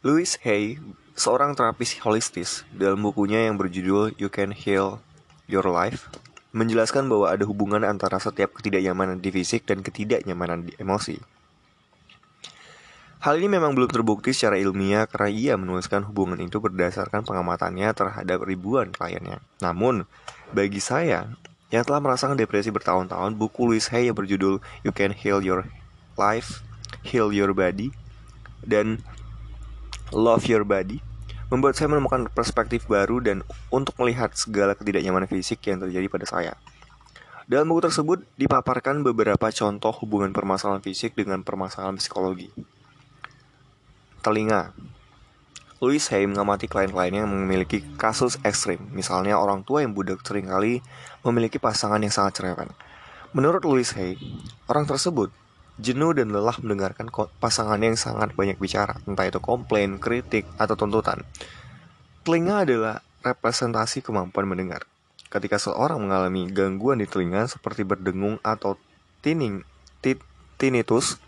S2: Louis Hay, seorang terapis holistis, dalam bukunya yang berjudul You Can Heal Your Life, menjelaskan bahwa ada hubungan antara setiap ketidaknyamanan di fisik dan ketidaknyamanan di emosi. Hal ini memang belum terbukti secara ilmiah karena ia menuliskan hubungan itu berdasarkan pengamatannya terhadap ribuan kliennya. Namun, bagi saya yang telah merasakan depresi bertahun-tahun, buku Louis Hay yang berjudul You Can Heal Your Life, Heal Your Body, dan Love Your Body membuat saya menemukan perspektif baru dan untuk melihat segala ketidaknyamanan fisik yang terjadi pada saya. Dalam buku tersebut dipaparkan beberapa contoh hubungan permasalahan fisik dengan permasalahan psikologi telinga. Louis Hay mengamati klien-kliennya yang memiliki kasus ekstrim, misalnya orang tua yang budak sering kali memiliki pasangan yang sangat cerewet. Menurut Louis Hay, orang tersebut jenuh dan lelah mendengarkan pasangan yang sangat banyak bicara, entah itu komplain, kritik, atau tuntutan. Telinga adalah representasi kemampuan mendengar. Ketika seorang mengalami gangguan di telinga seperti berdengung atau tining, tinnitus,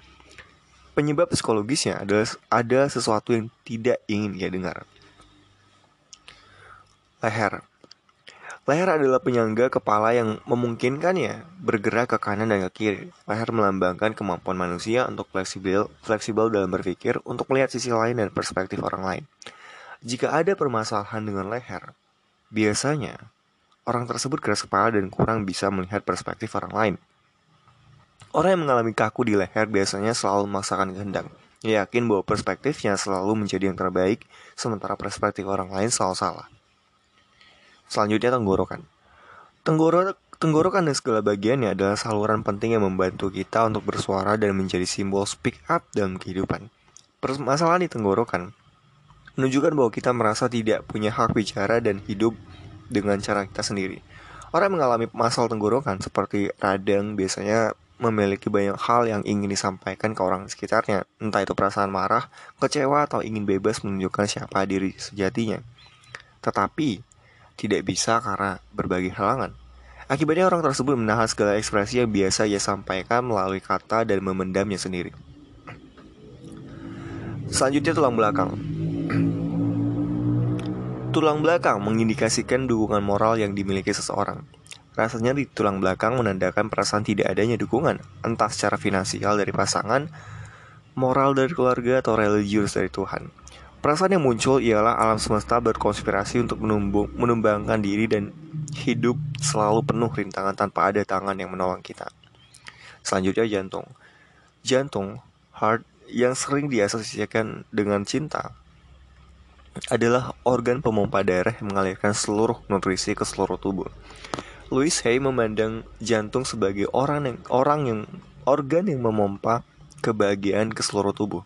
S2: Penyebab psikologisnya adalah ada sesuatu yang tidak ingin ia dengar. Leher Leher adalah penyangga kepala yang memungkinkannya bergerak ke kanan dan ke kiri. Leher melambangkan kemampuan manusia untuk fleksibel, fleksibel dalam berpikir, untuk melihat sisi lain dan perspektif orang lain. Jika ada permasalahan dengan leher, biasanya orang tersebut keras kepala dan kurang bisa melihat perspektif orang lain. Orang yang mengalami kaku di leher biasanya selalu memaksakan kehendak. Ia yakin bahwa perspektifnya selalu menjadi yang terbaik, sementara perspektif orang lain selalu salah. Selanjutnya tenggorokan. Tenggorok, tenggorokan dan segala bagiannya adalah saluran penting yang membantu kita untuk bersuara dan menjadi simbol speak up dalam kehidupan. Permasalahan di tenggorokan menunjukkan bahwa kita merasa tidak punya hak bicara dan hidup dengan cara kita sendiri. Orang yang mengalami masalah tenggorokan seperti radang biasanya memiliki banyak hal yang ingin disampaikan ke orang sekitarnya, entah itu perasaan marah, kecewa, atau ingin bebas menunjukkan siapa diri sejatinya. Tetapi, tidak bisa karena berbagai halangan. Akibatnya orang tersebut menahan segala ekspresi yang biasa ia sampaikan melalui kata dan memendamnya sendiri. Selanjutnya tulang belakang. Tulang belakang mengindikasikan dukungan moral yang dimiliki seseorang. Rasanya di tulang belakang menandakan perasaan tidak adanya dukungan, entah secara finansial dari pasangan, moral dari keluarga, atau religius dari Tuhan. Perasaan yang muncul ialah alam semesta berkonspirasi untuk menumbung, menumbangkan diri dan hidup selalu penuh rintangan tanpa ada tangan yang menolong kita. Selanjutnya jantung. Jantung, heart, yang sering diasosiasikan dengan cinta, adalah organ pemompa darah yang mengalirkan seluruh nutrisi ke seluruh tubuh. Louis Hay memandang jantung sebagai orang yang orang yang organ yang memompa kebahagiaan ke seluruh tubuh.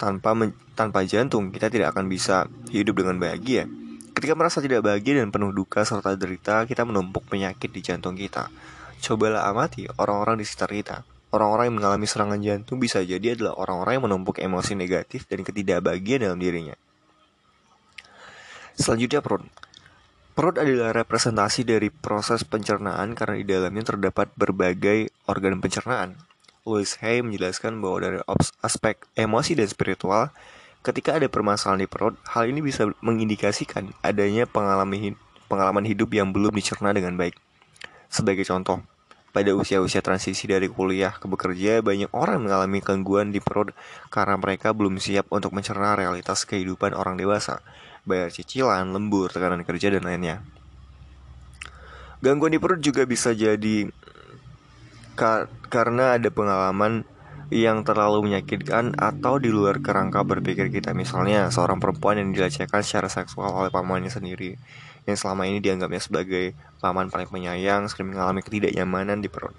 S2: Tanpa men, tanpa jantung kita tidak akan bisa hidup dengan bahagia. Ketika merasa tidak bahagia dan penuh duka serta derita, kita menumpuk penyakit di jantung kita. Cobalah amati orang-orang di sekitar kita. Orang-orang yang mengalami serangan jantung bisa jadi adalah orang-orang yang menumpuk emosi negatif dan ketidakbahagiaan dalam dirinya. Selanjutnya perut. Perut adalah representasi dari proses pencernaan karena di dalamnya terdapat berbagai organ pencernaan. Louis Hay menjelaskan bahwa dari aspek emosi dan spiritual, ketika ada permasalahan di perut, hal ini bisa mengindikasikan adanya pengalaman hidup yang belum dicerna dengan baik. Sebagai contoh, pada usia-usia transisi dari kuliah ke bekerja, banyak orang mengalami gangguan di perut karena mereka belum siap untuk mencerna realitas kehidupan orang dewasa. Bayar cicilan, lembur, tekanan kerja, dan lainnya. Gangguan di perut juga bisa jadi ka karena ada pengalaman yang terlalu menyakitkan atau di luar kerangka berpikir kita. Misalnya seorang perempuan yang dilecehkan secara seksual oleh pamannya sendiri Yang selama ini dianggapnya sebagai paman paling penyayang Sering mengalami ketidaknyamanan di perut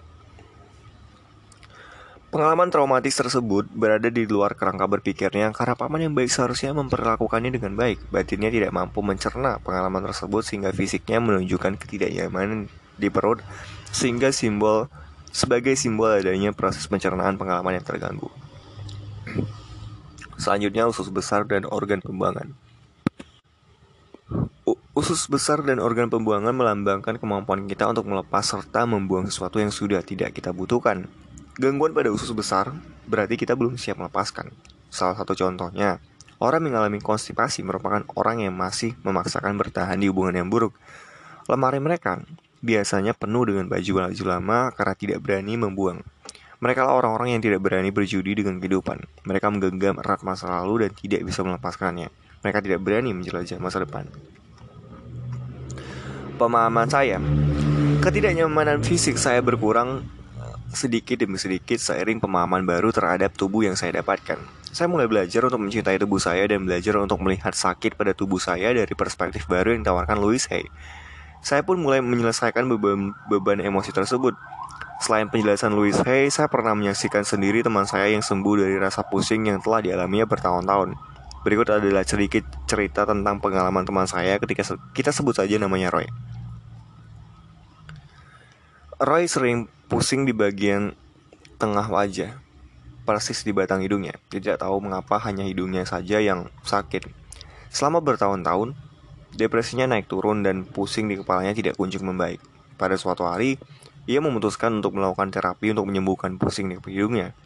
S2: Pengalaman traumatis tersebut berada di luar kerangka berpikirnya karena paman yang baik seharusnya memperlakukannya dengan baik. Batinnya tidak mampu mencerna pengalaman tersebut sehingga fisiknya menunjukkan ketidaknyamanan di perut sehingga simbol sebagai simbol adanya proses pencernaan pengalaman yang terganggu. Selanjutnya usus besar dan organ pembuangan. Usus besar dan organ pembuangan melambangkan kemampuan kita untuk melepas serta membuang sesuatu yang sudah tidak kita butuhkan. Gangguan pada usus besar berarti kita belum siap melepaskan. Salah satu contohnya, orang mengalami konstipasi merupakan orang yang masih memaksakan bertahan di hubungan yang buruk. Lemari mereka biasanya penuh dengan baju-baju lama karena tidak berani membuang. Mereka lah orang-orang yang tidak berani berjudi dengan kehidupan. Mereka menggenggam erat masa lalu dan tidak bisa melepaskannya. Mereka tidak berani menjelajah masa depan. Pemahaman saya, ketidaknyamanan fisik saya berkurang sedikit demi sedikit seiring pemahaman baru terhadap tubuh yang saya dapatkan. Saya mulai belajar untuk mencintai tubuh saya dan belajar untuk melihat sakit pada tubuh saya dari perspektif baru yang ditawarkan Louis Hay. Saya pun mulai menyelesaikan beban, beban emosi tersebut. Selain penjelasan Louis Hay, saya pernah menyaksikan sendiri teman saya yang sembuh dari rasa pusing yang telah dialaminya bertahun-tahun. Berikut adalah sedikit cerita tentang pengalaman teman saya ketika kita sebut saja namanya Roy. Roy sering pusing di bagian tengah wajah, persis di batang hidungnya. Tidak tahu mengapa hanya hidungnya saja yang sakit. Selama bertahun-tahun, depresinya naik turun dan pusing di kepalanya tidak kunjung membaik. Pada suatu hari, ia memutuskan untuk melakukan terapi untuk menyembuhkan pusing di hidungnya.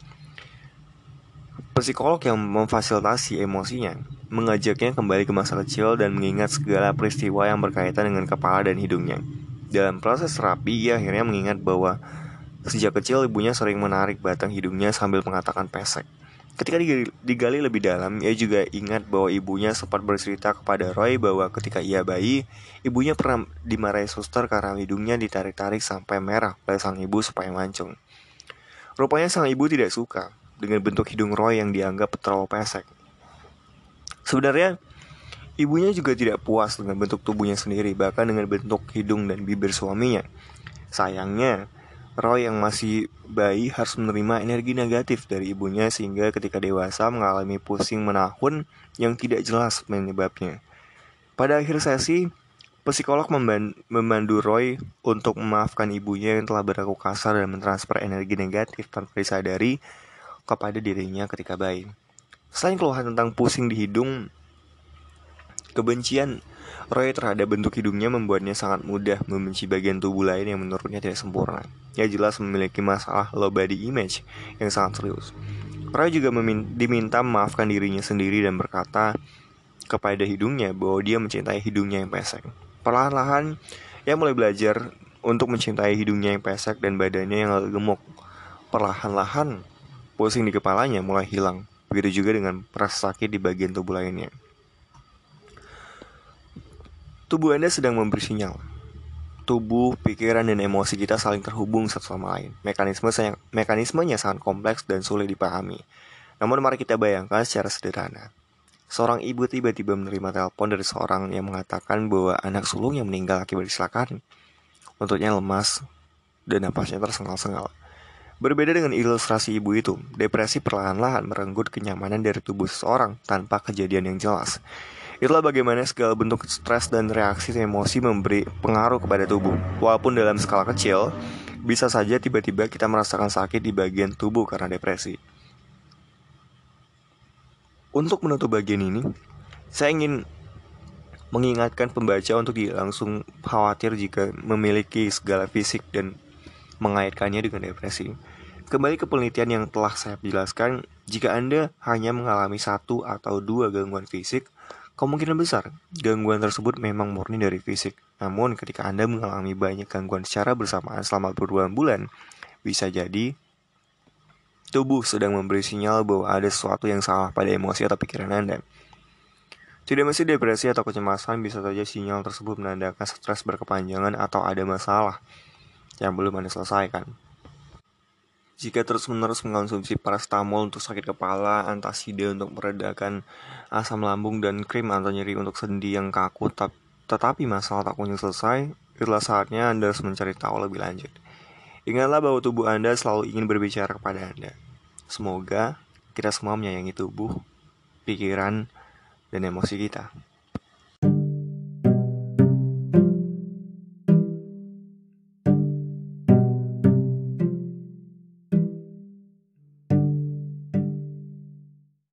S2: Psikolog yang memfasilitasi emosinya mengajaknya kembali ke masa kecil dan mengingat segala peristiwa yang berkaitan dengan kepala dan hidungnya. Dalam proses terapi, ia akhirnya mengingat bahwa sejak kecil ibunya sering menarik batang hidungnya sambil mengatakan pesek. Ketika digali lebih dalam, ia juga ingat bahwa ibunya sempat bercerita kepada Roy bahwa ketika ia bayi, ibunya pernah dimarahi suster karena hidungnya ditarik-tarik sampai merah oleh sang ibu supaya mancung. Rupanya sang ibu tidak suka dengan bentuk hidung Roy yang dianggap terlalu pesek. Sebenarnya, Ibunya juga tidak puas dengan bentuk tubuhnya sendiri, bahkan dengan bentuk hidung dan bibir suaminya. Sayangnya, Roy yang masih bayi harus menerima energi negatif dari ibunya sehingga ketika dewasa mengalami pusing menahun yang tidak jelas penyebabnya. Pada akhir sesi, psikolog memandu Roy untuk memaafkan ibunya yang telah berlaku kasar dan mentransfer energi negatif tanpa disadari kepada dirinya ketika bayi. Selain keluhan tentang pusing di hidung, Kebencian Roy terhadap bentuk hidungnya membuatnya sangat mudah membenci bagian tubuh lain yang menurutnya tidak sempurna. Ia jelas memiliki masalah low body image yang sangat serius. Roy juga diminta memaafkan dirinya sendiri dan berkata kepada hidungnya bahwa dia mencintai hidungnya yang pesek. Perlahan-lahan, ia mulai belajar untuk mencintai hidungnya yang pesek dan badannya yang gemuk. Perlahan-lahan, pusing di kepalanya mulai hilang. Begitu juga dengan perasa sakit di bagian tubuh lainnya. Tubuh Anda sedang memberi sinyal. Tubuh, pikiran, dan emosi kita saling terhubung satu sama lain. Mekanisme mekanismenya sangat kompleks dan sulit dipahami. Namun mari kita bayangkan secara sederhana. Seorang ibu tiba-tiba menerima telepon dari seorang yang mengatakan bahwa anak sulung yang meninggal akibat kecelakaan. Untuknya lemas dan napasnya tersengal-sengal. Berbeda dengan ilustrasi ibu itu, depresi perlahan-lahan merenggut kenyamanan dari tubuh seseorang tanpa kejadian yang jelas. Itulah bagaimana segala bentuk stres dan reaksi emosi memberi pengaruh kepada tubuh. Walaupun dalam skala kecil, bisa saja tiba-tiba kita merasakan sakit di bagian tubuh karena depresi. Untuk menutup bagian ini, saya ingin mengingatkan pembaca untuk langsung khawatir jika memiliki segala fisik dan mengaitkannya dengan depresi. Kembali ke penelitian yang telah saya jelaskan, jika Anda hanya mengalami satu atau dua gangguan fisik, kemungkinan besar gangguan tersebut memang murni dari fisik. Namun ketika Anda mengalami banyak gangguan secara bersamaan selama berbulan-bulan, bisa jadi tubuh sedang memberi sinyal bahwa ada sesuatu yang salah pada emosi atau pikiran Anda. Tidak mesti depresi atau kecemasan bisa saja sinyal tersebut menandakan stres berkepanjangan atau ada masalah yang belum Anda selesaikan. Jika terus-menerus mengkonsumsi paracetamol untuk sakit kepala, antasida untuk meredakan asam lambung, dan krim atau nyeri untuk sendi yang kaku, tetapi masalah tak kunjung selesai, itulah saatnya Anda harus mencari tahu lebih lanjut. Ingatlah bahwa tubuh Anda selalu ingin berbicara kepada Anda. Semoga kita semua menyayangi tubuh, pikiran, dan emosi kita.